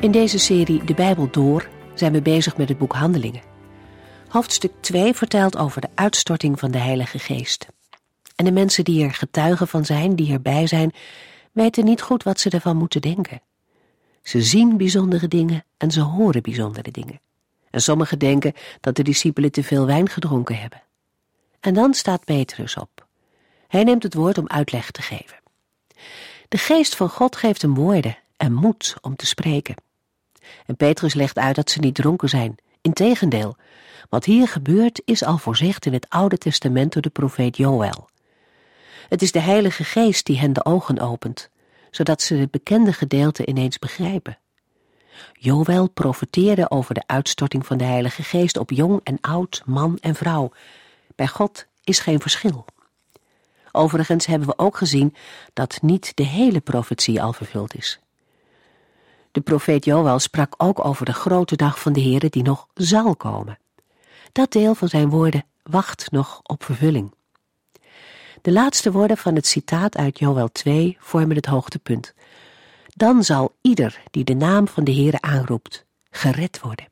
In deze serie De Bijbel Door zijn we bezig met het boek Handelingen. Hoofdstuk 2 vertelt over de uitstorting van de Heilige Geest. En de mensen die er getuigen van zijn, die erbij zijn, weten niet goed wat ze ervan moeten denken. Ze zien bijzondere dingen en ze horen bijzondere dingen. En sommigen denken dat de discipelen te veel wijn gedronken hebben. En dan staat Petrus op. Hij neemt het woord om uitleg te geven. De geest van God geeft hem woorden en moed om te spreken. En Petrus legt uit dat ze niet dronken zijn. Integendeel, wat hier gebeurt is al voorzegd in het Oude Testament door de profeet Joël. Het is de Heilige Geest die hen de ogen opent, zodat ze het bekende gedeelte ineens begrijpen. Joël profeteerde over de uitstorting van de Heilige Geest op jong en oud, man en vrouw. Bij God is geen verschil. Overigens hebben we ook gezien dat niet de hele profetie al vervuld is. De profeet Joël sprak ook over de grote dag van de Heere die nog zal komen. Dat deel van zijn woorden wacht nog op vervulling. De laatste woorden van het citaat uit Joël 2 vormen het hoogtepunt. Dan zal ieder die de naam van de Heere aanroept, gered worden.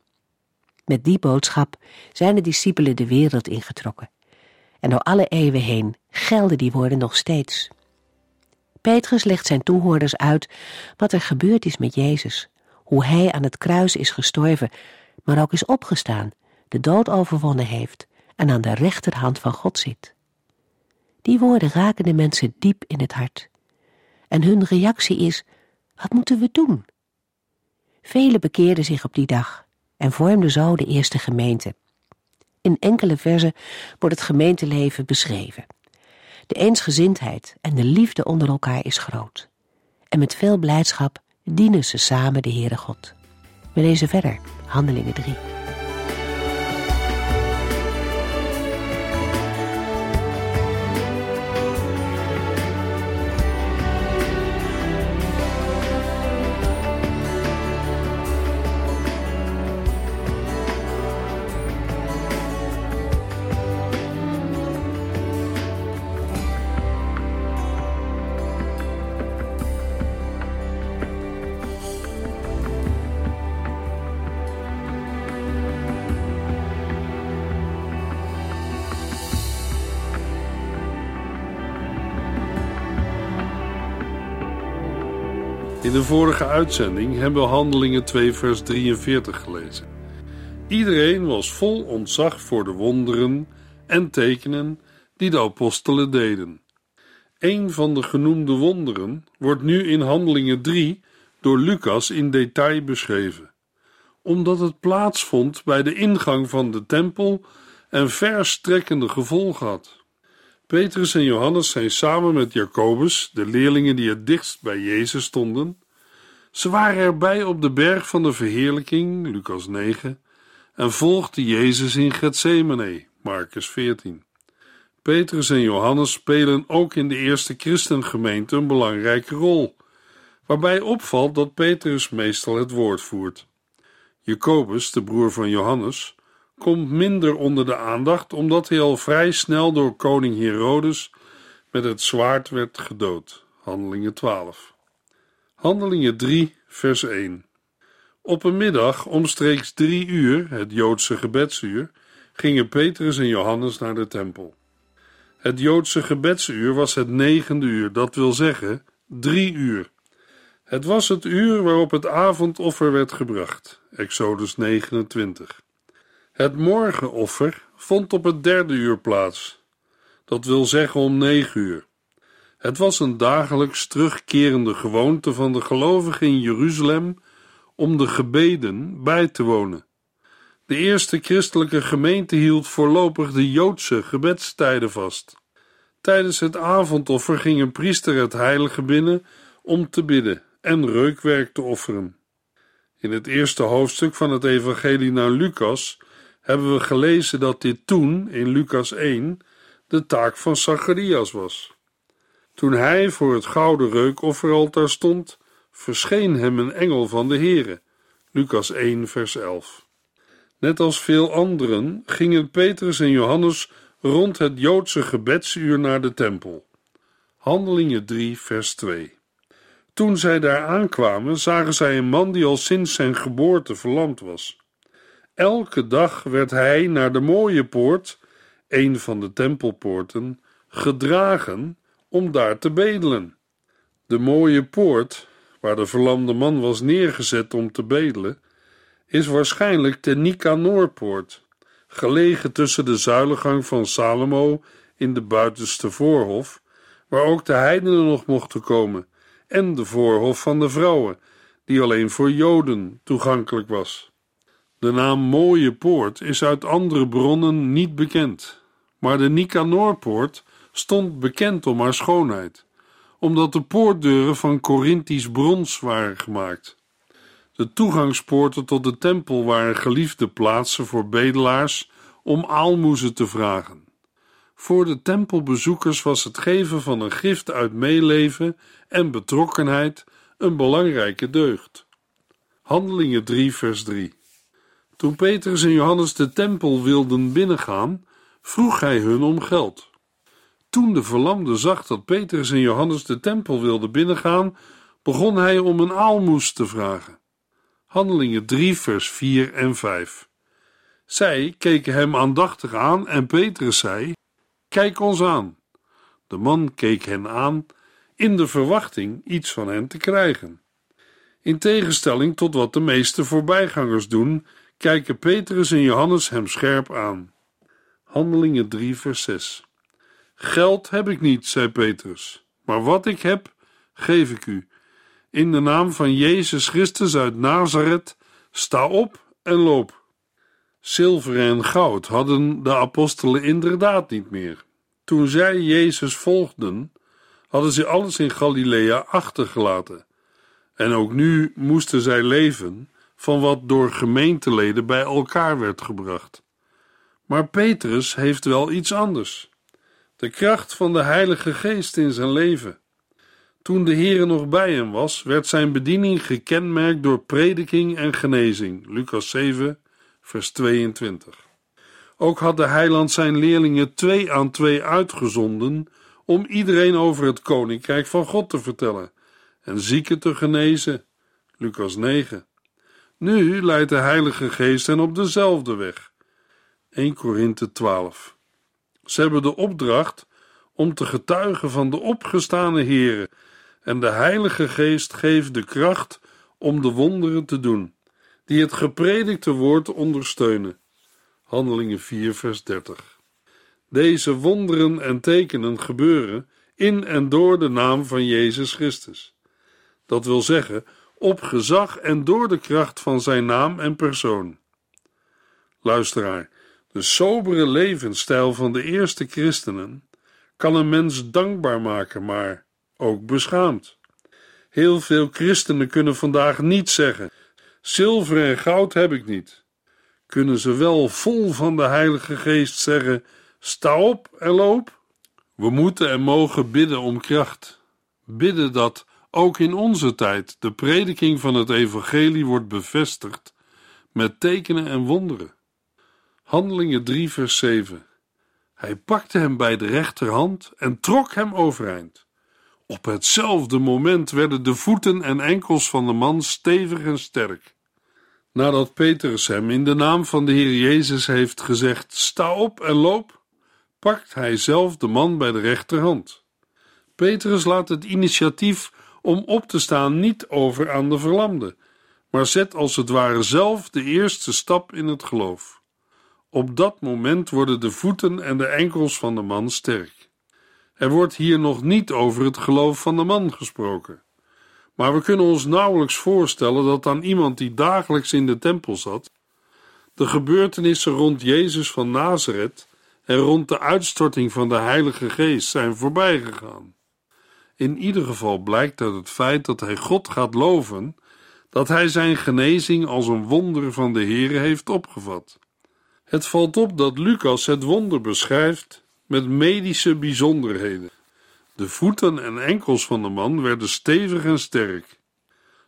Met die boodschap zijn de discipelen de wereld ingetrokken. En door alle eeuwen heen gelden die woorden nog steeds. Petrus legt zijn toehoorders uit wat er gebeurd is met Jezus, hoe hij aan het kruis is gestorven, maar ook is opgestaan, de dood overwonnen heeft en aan de rechterhand van God zit. Die woorden raken de mensen diep in het hart. En hun reactie is: wat moeten we doen? Velen bekeerden zich op die dag en vormden zo de eerste gemeente. In enkele verzen wordt het gemeenteleven beschreven. De eensgezindheid en de liefde onder elkaar is groot. En met veel blijdschap dienen ze samen de Heere God. We lezen verder, Handelingen 3. De vorige uitzending hebben we Handelingen 2, vers 43 gelezen. Iedereen was vol ontzag voor de wonderen en tekenen die de apostelen deden. Een van de genoemde wonderen wordt nu in Handelingen 3 door Lucas in detail beschreven, omdat het plaatsvond bij de ingang van de tempel en verstrekkende gevolgen had. Petrus en Johannes zijn samen met Jacobus, de leerlingen die het dichtst bij Jezus stonden. Ze waren erbij op de berg van de verheerlijking, Lucas 9, en volgden Jezus in Gethsemane, Marcus 14. Petrus en Johannes spelen ook in de eerste christengemeente een belangrijke rol, waarbij opvalt dat Petrus meestal het woord voert. Jacobus, de broer van Johannes, komt minder onder de aandacht omdat hij al vrij snel door koning Herodes met het zwaard werd gedood. Handelingen 12. Handelingen 3, vers 1. Op een middag omstreeks drie uur, het Joodse gebedsuur, gingen Petrus en Johannes naar de tempel. Het Joodse gebedsuur was het negende uur, dat wil zeggen drie uur. Het was het uur waarop het avondoffer werd gebracht, Exodus 29. Het morgenoffer vond op het derde uur plaats, dat wil zeggen om negen uur. Het was een dagelijks terugkerende gewoonte van de gelovigen in Jeruzalem om de gebeden bij te wonen. De eerste christelijke gemeente hield voorlopig de Joodse gebedstijden vast. Tijdens het avondoffer ging een priester het heilige binnen om te bidden en reukwerk te offeren. In het eerste hoofdstuk van het Evangelie naar Lucas hebben we gelezen dat dit toen, in Lucas 1, de taak van Zacharias was. Toen hij voor het gouden reukofferaltaar stond, verscheen hem een engel van de Heere. Lucas 1, vers 11. Net als veel anderen gingen Petrus en Johannes rond het Joodse gebedsuur naar de tempel. Handelingen 3, vers 2. Toen zij daar aankwamen, zagen zij een man die al sinds zijn geboorte verlamd was. Elke dag werd hij naar de mooie poort, een van de tempelpoorten, gedragen om daar te bedelen. De mooie poort, waar de verlamde man was neergezet om te bedelen, is waarschijnlijk de Nikanoorpoort, gelegen tussen de zuilengang van Salomo in de buitenste voorhof, waar ook de heidenen nog mochten komen, en de voorhof van de vrouwen, die alleen voor Joden toegankelijk was. De naam Mooie Poort is uit andere bronnen niet bekend, maar de Nikanoorpoort stond bekend om haar schoonheid, omdat de poortdeuren van Corinthisch brons waren gemaakt. De toegangspoorten tot de tempel waren geliefde plaatsen voor bedelaars om aalmoezen te vragen. Voor de tempelbezoekers was het geven van een gift uit meeleven en betrokkenheid een belangrijke deugd. Handelingen 3, vers 3. Toen Petrus en Johannes de tempel wilden binnengaan, vroeg hij hun om geld. Toen de verlamde zag dat Petrus en Johannes de tempel wilden binnengaan, begon hij om een aalmoes te vragen. Handelingen 3, vers 4 en 5. Zij keken hem aandachtig aan en Petrus zei: Kijk ons aan. De man keek hen aan in de verwachting iets van hen te krijgen. In tegenstelling tot wat de meeste voorbijgangers doen, kijken Petrus en Johannes hem scherp aan. Handelingen 3, vers 6. Geld heb ik niet, zei Petrus, maar wat ik heb, geef ik u. In de naam van Jezus Christus uit Nazareth, sta op en loop. Zilver en goud hadden de apostelen inderdaad niet meer. Toen zij Jezus volgden, hadden ze alles in Galilea achtergelaten. En ook nu moesten zij leven van wat door gemeenteleden bij elkaar werd gebracht. Maar Petrus heeft wel iets anders: de kracht van de Heilige Geest in zijn leven. Toen de Heere nog bij hem was, werd zijn bediening gekenmerkt door prediking en genezing. Lucas 7, vers 22. Ook had de heiland zijn leerlingen twee aan twee uitgezonden om iedereen over het koninkrijk van God te vertellen en zieken te genezen. Lucas 9. Nu leidt de Heilige Geest hen op dezelfde weg. 1 Korinthe 12. Ze hebben de opdracht om te getuigen van de opgestane Here en de Heilige Geest geeft de kracht om de wonderen te doen, die het gepredikte woord ondersteunen. Handelingen 4, vers 30. Deze wonderen en tekenen gebeuren in en door de naam van Jezus Christus. Dat wil zeggen, op gezag en door de kracht van zijn naam en persoon. Luisteraar, de sobere levensstijl van de eerste christenen kan een mens dankbaar maken, maar ook beschaamd. Heel veel christenen kunnen vandaag niet zeggen: zilver en goud heb ik niet kunnen ze wel vol van de Heilige Geest zeggen: Sta op en loop. We moeten en mogen bidden om kracht. Bidden dat ook in onze tijd de prediking van het Evangelie wordt bevestigd met tekenen en wonderen. Handelingen 3, vers 7. Hij pakte hem bij de rechterhand en trok hem overeind. Op hetzelfde moment werden de voeten en enkels van de man stevig en sterk. Nadat Petrus hem in de naam van de Heer Jezus heeft gezegd: Sta op en loop, pakt hij zelf de man bij de rechterhand. Petrus laat het initiatief om op te staan niet over aan de verlamde, maar zet als het ware zelf de eerste stap in het geloof. Op dat moment worden de voeten en de enkels van de man sterk. Er wordt hier nog niet over het geloof van de man gesproken. Maar we kunnen ons nauwelijks voorstellen dat aan iemand die dagelijks in de tempel zat, de gebeurtenissen rond Jezus van Nazareth en rond de uitstorting van de Heilige Geest zijn voorbijgegaan. In ieder geval blijkt uit het feit dat hij God gaat loven dat hij zijn genezing als een wonder van de Heere heeft opgevat. Het valt op dat Lucas het wonder beschrijft met medische bijzonderheden. De voeten en enkels van de man werden stevig en sterk.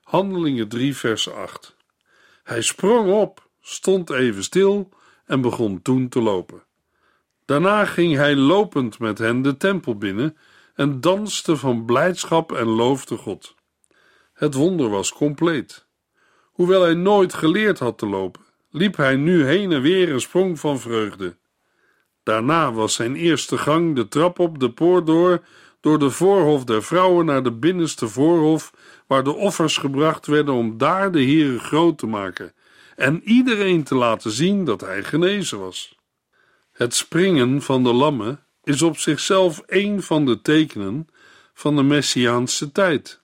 Handelingen 3, vers 8. Hij sprong op, stond even stil en begon toen te lopen. Daarna ging hij lopend met hen de tempel binnen en danste van blijdschap en loofde God. Het wonder was compleet. Hoewel hij nooit geleerd had te lopen, liep hij nu heen en weer en sprong van vreugde. Daarna was zijn eerste gang de trap op de poort door, door de voorhof der vrouwen naar de binnenste voorhof, waar de offers gebracht werden om daar de Heere groot te maken en iedereen te laten zien dat hij genezen was. Het springen van de lammen is op zichzelf een van de tekenen van de Messiaanse tijd.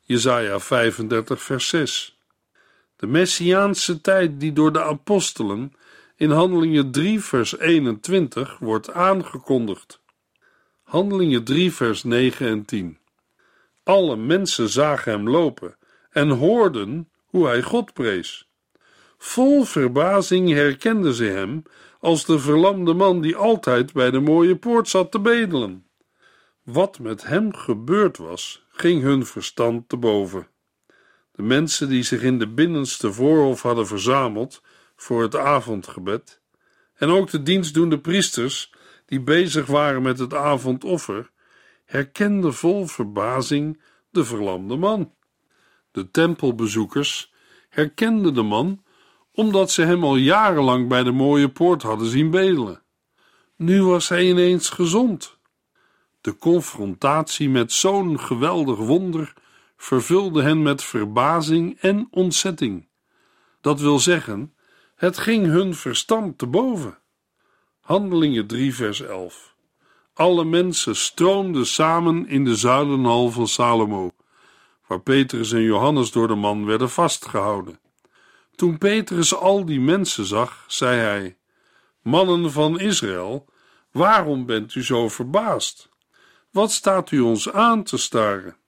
Jesaja 35 vers 6 De Messiaanse tijd die door de apostelen in Handelingen 3 vers 21 wordt aangekondigd. Handelingen 3 vers 9 en 10 Alle mensen zagen hem lopen en hoorden hoe hij God prees. Vol verbazing herkenden ze hem als de verlamde man die altijd bij de mooie poort zat te bedelen. Wat met hem gebeurd was, ging hun verstand te boven. De mensen die zich in de binnenste voorhof hadden verzameld voor het avondgebed, en ook de dienstdoende priesters die bezig waren met het avondoffer, herkenden vol verbazing de verlamde man. De tempelbezoekers herkenden de man omdat ze hem al jarenlang bij de mooie poort hadden zien bedelen. Nu was hij ineens gezond. De confrontatie met zo'n geweldig wonder vervulde hen met verbazing en ontzetting. Dat wil zeggen, het ging hun verstand te boven. Handelingen 3, vers 11. Alle mensen stroomden samen in de zuilenhal van Salomo, waar Petrus en Johannes door de man werden vastgehouden. Toen Petrus al die mensen zag, zei hij: Mannen van Israël, waarom bent u zo verbaasd? Wat staat u ons aan te staren?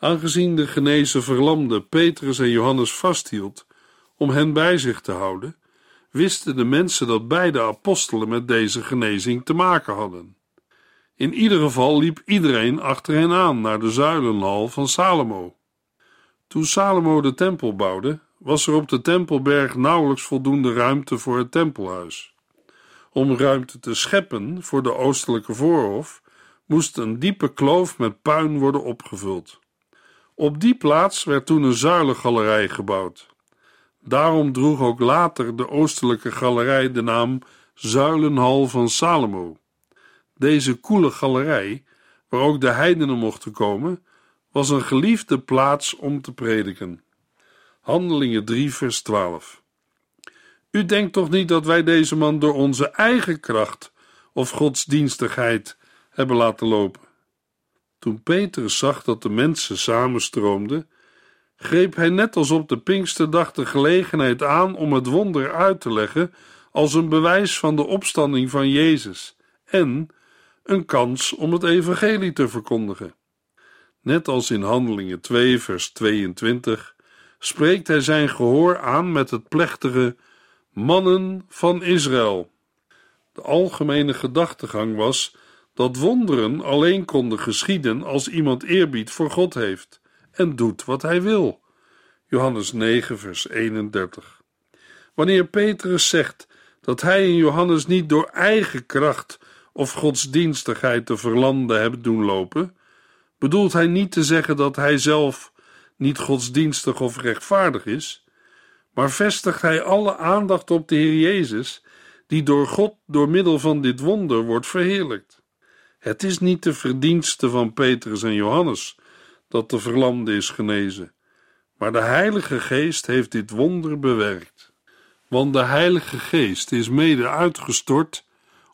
Aangezien de genezen verlamde Petrus en Johannes vasthield om hen bij zich te houden, wisten de mensen dat beide apostelen met deze genezing te maken hadden. In ieder geval liep iedereen achter hen aan naar de zuilenhal van Salomo. Toen Salomo de tempel bouwde, was er op de Tempelberg nauwelijks voldoende ruimte voor het tempelhuis. Om ruimte te scheppen voor de oostelijke voorhof moest een diepe kloof met puin worden opgevuld. Op die plaats werd toen een zuilengalerij gebouwd. Daarom droeg ook later de oostelijke galerij de naam Zuilenhal van Salomo. Deze koele galerij, waar ook de heidenen mochten komen, was een geliefde plaats om te prediken. Handelingen 3, vers 12. U denkt toch niet dat wij deze man door onze eigen kracht of godsdienstigheid hebben laten lopen? Toen Petrus zag dat de mensen samenstroomden, greep hij net als op de Pinksterdag de gelegenheid aan om het wonder uit te leggen als een bewijs van de opstanding van Jezus en een kans om het evangelie te verkondigen. Net als in Handelingen 2, vers 22 spreekt hij zijn gehoor aan met het plechtige mannen van Israël. De algemene gedachtegang was dat wonderen alleen konden geschieden als iemand eerbied voor God heeft en doet wat hij wil. Johannes 9, vers 31. Wanneer Petrus zegt dat hij en Johannes niet door eigen kracht of godsdienstigheid de verlanden hebben doen lopen, bedoelt hij niet te zeggen dat hij zelf niet godsdienstig of rechtvaardig is, maar vestigt hij alle aandacht op de Heer Jezus, die door God door middel van dit wonder wordt verheerlijkt. Het is niet de verdienste van Petrus en Johannes dat de verlamde is genezen, maar de Heilige Geest heeft dit wonder bewerkt. Want de Heilige Geest is mede uitgestort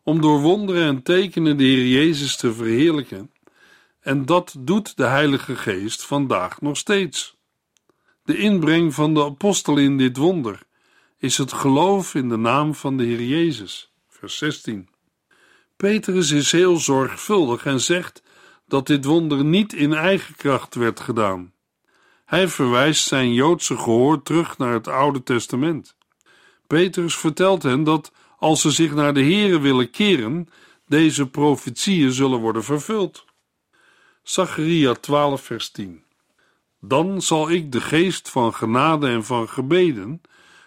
om door wonderen en tekenen de Heer Jezus te verheerlijken en dat doet de Heilige Geest vandaag nog steeds. De inbreng van de apostel in dit wonder is het geloof in de naam van de Heer Jezus. Vers 16. Petrus is heel zorgvuldig en zegt dat dit wonder niet in eigen kracht werd gedaan. Hij verwijst zijn Joodse gehoor terug naar het Oude Testament. Petrus vertelt hen dat als ze zich naar de Here willen keren, deze profetieën zullen worden vervuld. Zacharia 12 vers 10 Dan zal ik de geest van genade en van gebeden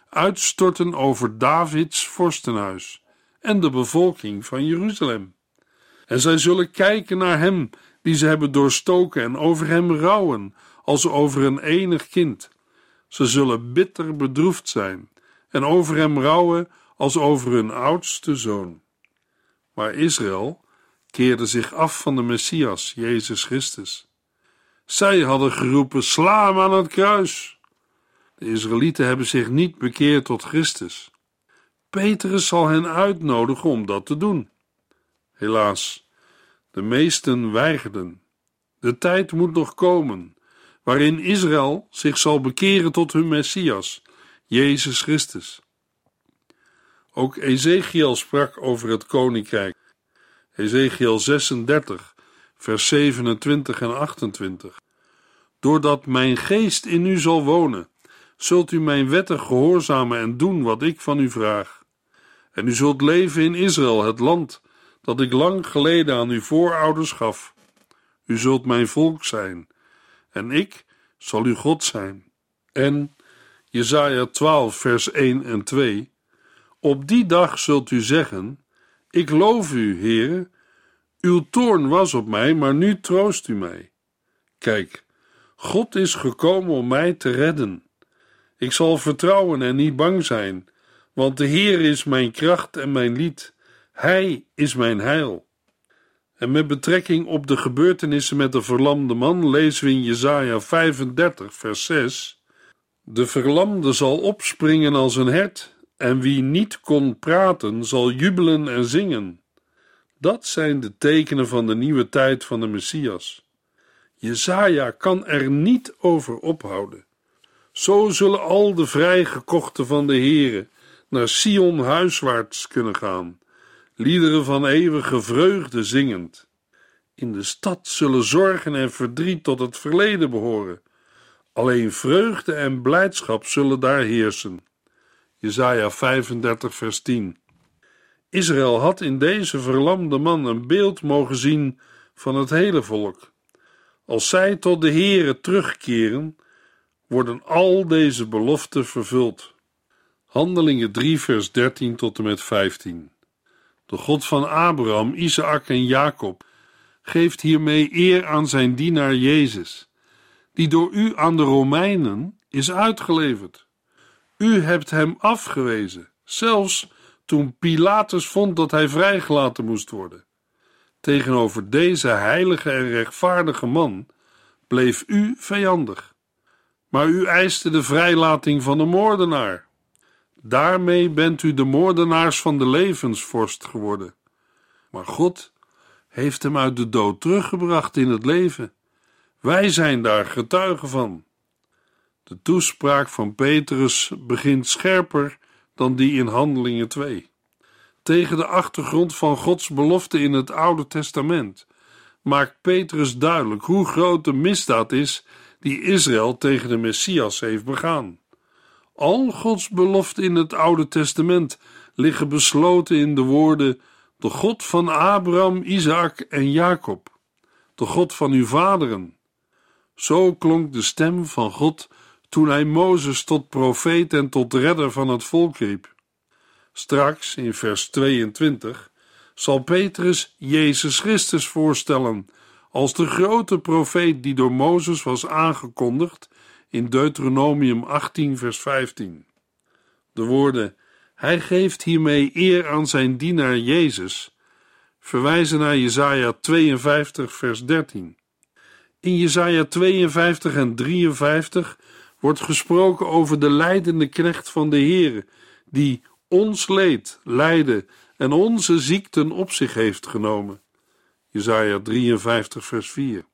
uitstorten over Davids vorstenhuis en de bevolking van Jeruzalem. En zij zullen kijken naar hem die ze hebben doorstoken en over hem rouwen als over een enig kind. Ze zullen bitter bedroefd zijn en over hem rouwen als over hun oudste zoon. Maar Israël keerde zich af van de Messias, Jezus Christus. Zij hadden geroepen: sla hem aan het kruis. De Israëlieten hebben zich niet bekeerd tot Christus. Petrus zal hen uitnodigen om dat te doen. Helaas, de meesten weigerden. De tijd moet nog komen waarin Israël zich zal bekeren tot hun Messias, Jezus Christus. Ook Ezekiel sprak over het koninkrijk. Ezekiel 36, vers 27 en 28. Doordat mijn geest in u zal wonen, zult u mijn wetten gehoorzamen en doen wat ik van u vraag. En u zult leven in Israël, het land dat ik lang geleden aan uw voorouders gaf. U zult mijn volk zijn, en ik zal uw God zijn. En Jesaja 12, vers 1 en 2. Op die dag zult u zeggen: Ik loof u, Heere. Uw toorn was op mij, maar nu troost u mij. Kijk, God is gekomen om mij te redden. Ik zal vertrouwen en niet bang zijn, want de Heer is mijn kracht en mijn lied. Hij is mijn heil. En met betrekking op de gebeurtenissen met de verlamde man lezen we in Jesaja 35, vers 6: De verlamde zal opspringen als een hert, en wie niet kon praten, zal jubelen en zingen. Dat zijn de tekenen van de nieuwe tijd van de Messias. Jezaja kan er niet over ophouden. Zo zullen al de vrijgekochten van de Here naar Sion huiswaarts kunnen gaan, liederen van eeuwige vreugde zingend. In de stad zullen zorgen en verdriet tot het verleden behoren. Alleen vreugde en blijdschap zullen daar heersen. Jesaja 35 vers 10 Israël had in deze verlamde man een beeld mogen zien van het hele volk. Als zij tot de Here terugkeren, worden al deze beloften vervuld. Handelingen 3 vers 13 tot en met 15 De God van Abraham, Isaac en Jacob geeft hiermee eer aan zijn dienaar Jezus, die door u aan de Romeinen is uitgeleverd. U hebt hem afgewezen, zelfs toen Pilatus vond dat hij vrijgelaten moest worden. Tegenover deze heilige en rechtvaardige man bleef u vijandig. Maar u eiste de vrijlating van de moordenaar. Daarmee bent u de moordenaars van de levensvorst geworden. Maar God heeft hem uit de dood teruggebracht in het leven. Wij zijn daar getuigen van. De toespraak van Petrus begint scherper dan die in Handelingen 2. Tegen de achtergrond van Gods belofte in het Oude Testament maakt Petrus duidelijk hoe groot de misdaad is die Israël tegen de Messias heeft begaan. Al Gods beloften in het Oude Testament liggen besloten in de woorden: de God van Abraham, Isaac en Jacob, de God van uw vaderen. Zo klonk de stem van God toen hij Mozes tot profeet en tot redder van het volk riep. Straks, in vers 22, zal Petrus Jezus Christus voorstellen als de grote profeet die door Mozes was aangekondigd in Deuteronomium 18, vers 15. De woorden: Hij geeft hiermee eer aan zijn dienaar Jezus, verwijzen naar Jesaja 52, vers 13. In Jesaja 52 en 53 wordt gesproken over de leidende knecht van de Heere, die ons leed, lijden en onze ziekten op zich heeft genomen. Jesaja 53 vers 4.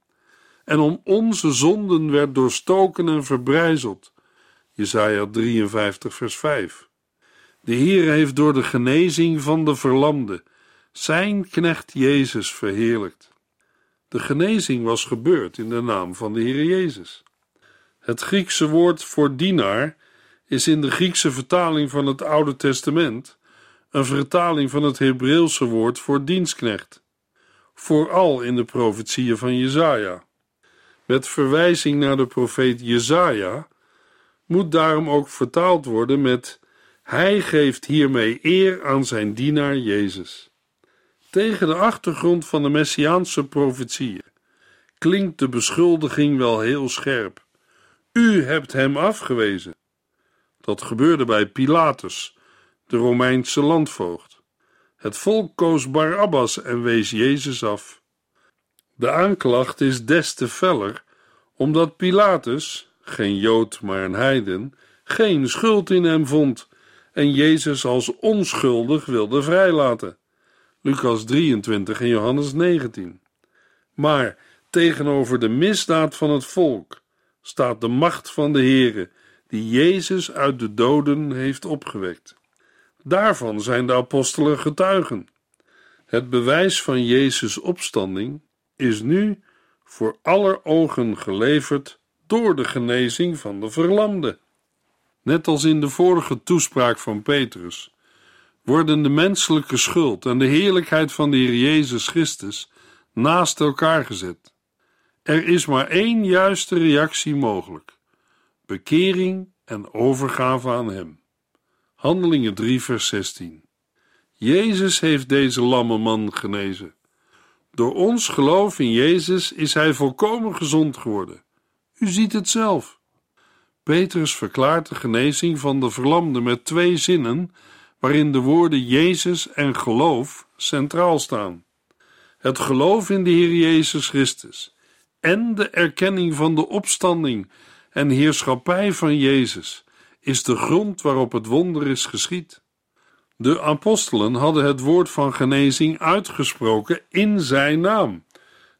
En om onze zonden werd doorstoken en verbrijzeld. Jesaja 53 vers 5. De Heer heeft door de genezing van de verlamde zijn knecht Jezus verheerlijkt. De genezing was gebeurd in de naam van de Heer Jezus. Het Griekse woord voor dienaar is in de Griekse vertaling van het Oude Testament een vertaling van het Hebreeuwse woord voor dienstknecht, vooral in de profetieën van Jesaja. Met verwijzing naar de profeet Jesaja moet daarom ook vertaald worden met hij geeft hiermee eer aan zijn dienaar Jezus. Tegen de achtergrond van de messiaanse profetieën klinkt de beschuldiging wel heel scherp. U hebt hem afgewezen. Dat gebeurde bij Pilatus, de Romeinse landvoogd. Het volk koos Barabbas en wees Jezus af. De aanklacht is des te feller, omdat Pilatus, geen Jood maar een heiden, geen schuld in hem vond en Jezus als onschuldig wilde vrijlaten. Lucas 23 en Johannes 19. Maar tegenover de misdaad van het volk staat de macht van de Heere, die Jezus uit de doden heeft opgewekt. Daarvan zijn de apostelen getuigen. Het bewijs van Jezus' opstanding is nu voor aller ogen geleverd door de genezing van de verlamde. Net als in de vorige toespraak van Petrus worden de menselijke schuld en de heerlijkheid van de Heer Jezus Christus naast elkaar gezet. Er is maar één juiste reactie mogelijk: bekering en overgave aan Hem. Handelingen 3, vers 16. Jezus heeft deze lamme man genezen. Door ons geloof in Jezus is hij volkomen gezond geworden. U ziet het zelf. Petrus verklaart de genezing van de verlamde met twee zinnen, waarin de woorden Jezus en geloof centraal staan. Het geloof in de Heer Jezus Christus en de erkenning van de opstanding en heerschappij van Jezus is de grond waarop het wonder is geschied. De apostelen hadden het woord van genezing uitgesproken in zijn naam,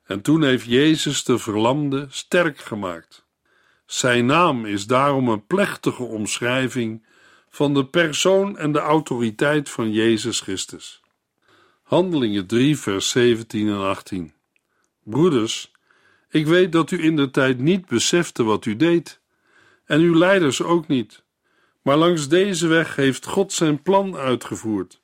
en toen heeft Jezus de verlamde sterk gemaakt. Zijn naam is daarom een plechtige omschrijving van de persoon en de autoriteit van Jezus Christus. Handelingen 3, vers 17 en 18. Broeders, ik weet dat u in de tijd niet besefte wat u deed, en uw leiders ook niet. Maar langs deze weg heeft God zijn plan uitgevoerd.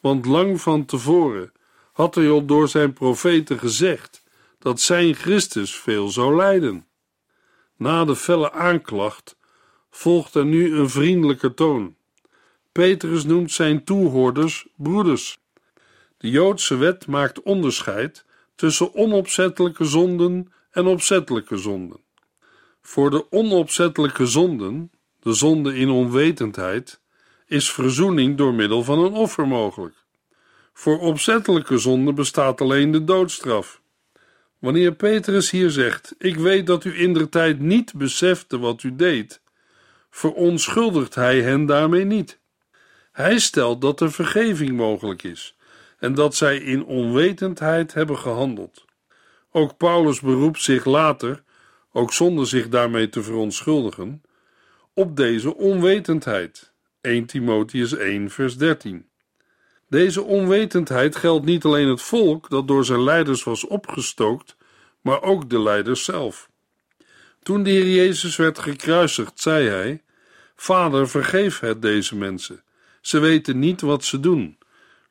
Want lang van tevoren had hij al door zijn profeten gezegd dat zijn Christus veel zou lijden. Na de felle aanklacht volgt er nu een vriendelijke toon. Petrus noemt zijn toehoorders broeders. De Joodse wet maakt onderscheid tussen onopzettelijke zonden en opzettelijke zonden. Voor de onopzettelijke zonden de zonde in onwetendheid, is verzoening door middel van een offer mogelijk. Voor opzettelijke zonde bestaat alleen de doodstraf. Wanneer Petrus hier zegt: Ik weet dat u in der tijd niet besefte wat u deed, verontschuldigt hij hen daarmee niet. Hij stelt dat er vergeving mogelijk is en dat zij in onwetendheid hebben gehandeld. Ook Paulus beroept zich later, ook zonder zich daarmee te verontschuldigen, op deze onwetendheid. 1 Timotheus 1, vers 13. Deze onwetendheid geldt niet alleen het volk dat door zijn leiders was opgestookt, maar ook de leiders zelf. Toen de Heer Jezus werd gekruisigd, zei hij: Vader, vergeef het deze mensen. Ze weten niet wat ze doen.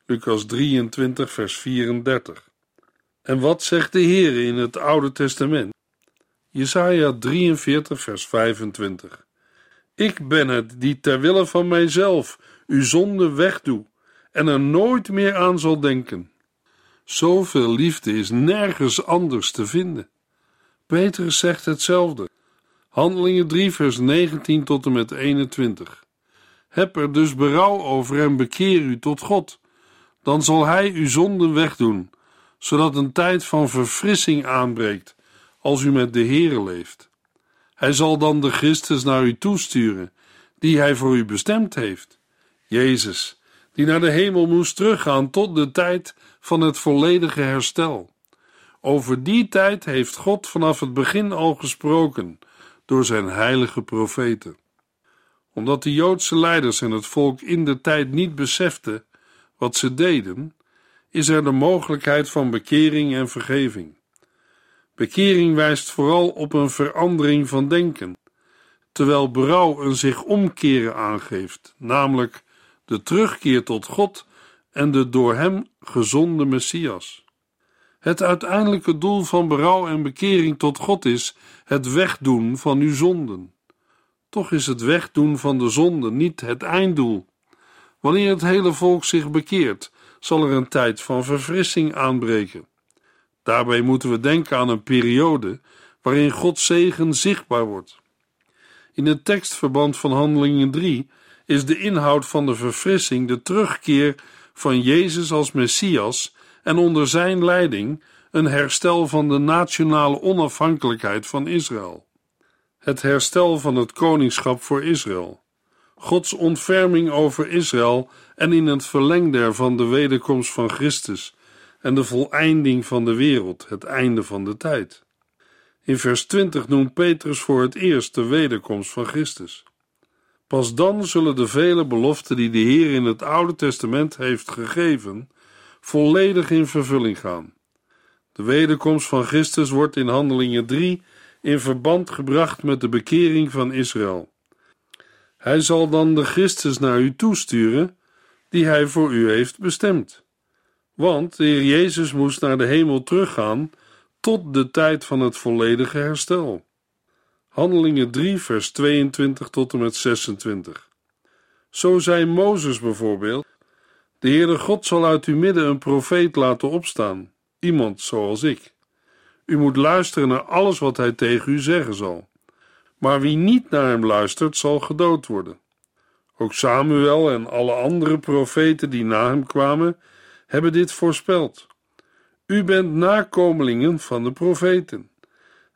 Lucas 23, vers 34. En wat zegt de Heer in het Oude Testament? Jesaja 43, vers 25. Ik ben het die ter wille van mijzelf uw zonde wegdoe en er nooit meer aan zal denken. Zoveel liefde is nergens anders te vinden. Petrus zegt hetzelfde. Handelingen 3, vers 19 tot en met 21. Heb er dus berouw over en bekeer u tot God. Dan zal Hij uw zonden wegdoen, zodat een tijd van verfrissing aanbreekt als u met de Heere leeft. Hij zal dan de Christus naar u toesturen, die hij voor u bestemd heeft. Jezus, die naar de hemel moest teruggaan tot de tijd van het volledige herstel. Over die tijd heeft God vanaf het begin al gesproken door zijn heilige profeten. Omdat de Joodse leiders en het volk in de tijd niet beseften wat ze deden, is er de mogelijkheid van bekering en vergeving. Bekering wijst vooral op een verandering van denken terwijl berouw een zich omkeren aangeeft, namelijk de terugkeer tot God en de door hem gezonde Messias. Het uiteindelijke doel van berouw en bekering tot God is het wegdoen van uw zonden. Toch is het wegdoen van de zonde niet het einddoel. Wanneer het hele volk zich bekeert, zal er een tijd van verfrissing aanbreken. Daarbij moeten we denken aan een periode waarin Gods zegen zichtbaar wordt. In het tekstverband van Handelingen 3 is de inhoud van de verfrissing de terugkeer van Jezus als Messias en onder zijn leiding een herstel van de nationale onafhankelijkheid van Israël. Het herstel van het koningschap voor Israël. Gods ontferming over Israël en in het verleng daarvan de wederkomst van Christus en de voleinding van de wereld, het einde van de tijd. In vers 20 noemt Petrus voor het eerst de wederkomst van Christus. Pas dan zullen de vele beloften die de Heer in het Oude Testament heeft gegeven, volledig in vervulling gaan. De wederkomst van Christus wordt in Handelingen 3 in verband gebracht met de bekering van Israël. Hij zal dan de Christus naar u toesturen, die hij voor u heeft bestemd. Want de Heer Jezus moest naar de hemel teruggaan tot de tijd van het volledige herstel. Handelingen 3, vers 22 tot en met 26. Zo zei Mozes bijvoorbeeld: De Heere God zal uit uw midden een profeet laten opstaan, iemand zoals ik. U moet luisteren naar alles wat hij tegen u zeggen zal. Maar wie niet naar hem luistert, zal gedood worden. Ook Samuel en alle andere profeten die na hem kwamen, hebben dit voorspeld. U bent nakomelingen van de profeten.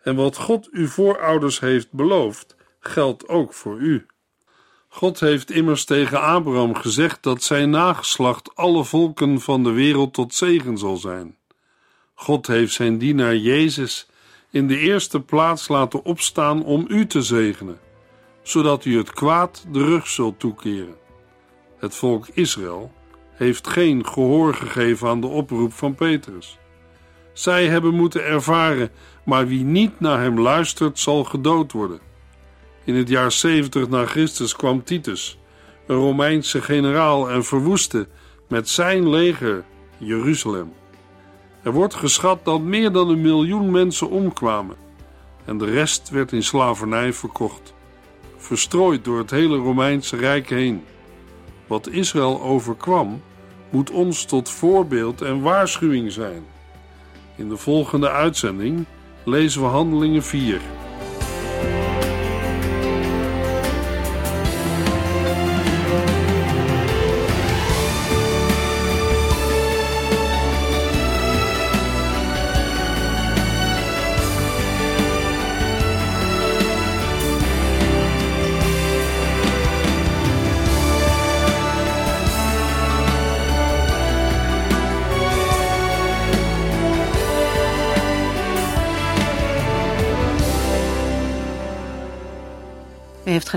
En wat God uw voorouders heeft beloofd, geldt ook voor u. God heeft immers tegen Abraham gezegd dat zijn nageslacht alle volken van de wereld tot zegen zal zijn. God heeft zijn dienaar Jezus in de eerste plaats laten opstaan om u te zegenen, zodat u het kwaad de rug zult toekeren. Het volk Israël heeft geen gehoor gegeven aan de oproep van Petrus. Zij hebben moeten ervaren, maar wie niet naar hem luistert, zal gedood worden. In het jaar 70 na Christus kwam Titus, een Romeinse generaal, en verwoestte met zijn leger Jeruzalem. Er wordt geschat dat meer dan een miljoen mensen omkwamen en de rest werd in slavernij verkocht, verstrooid door het hele Romeinse Rijk heen. Wat Israël overkwam, moet ons tot voorbeeld en waarschuwing zijn. In de volgende uitzending lezen we Handelingen 4.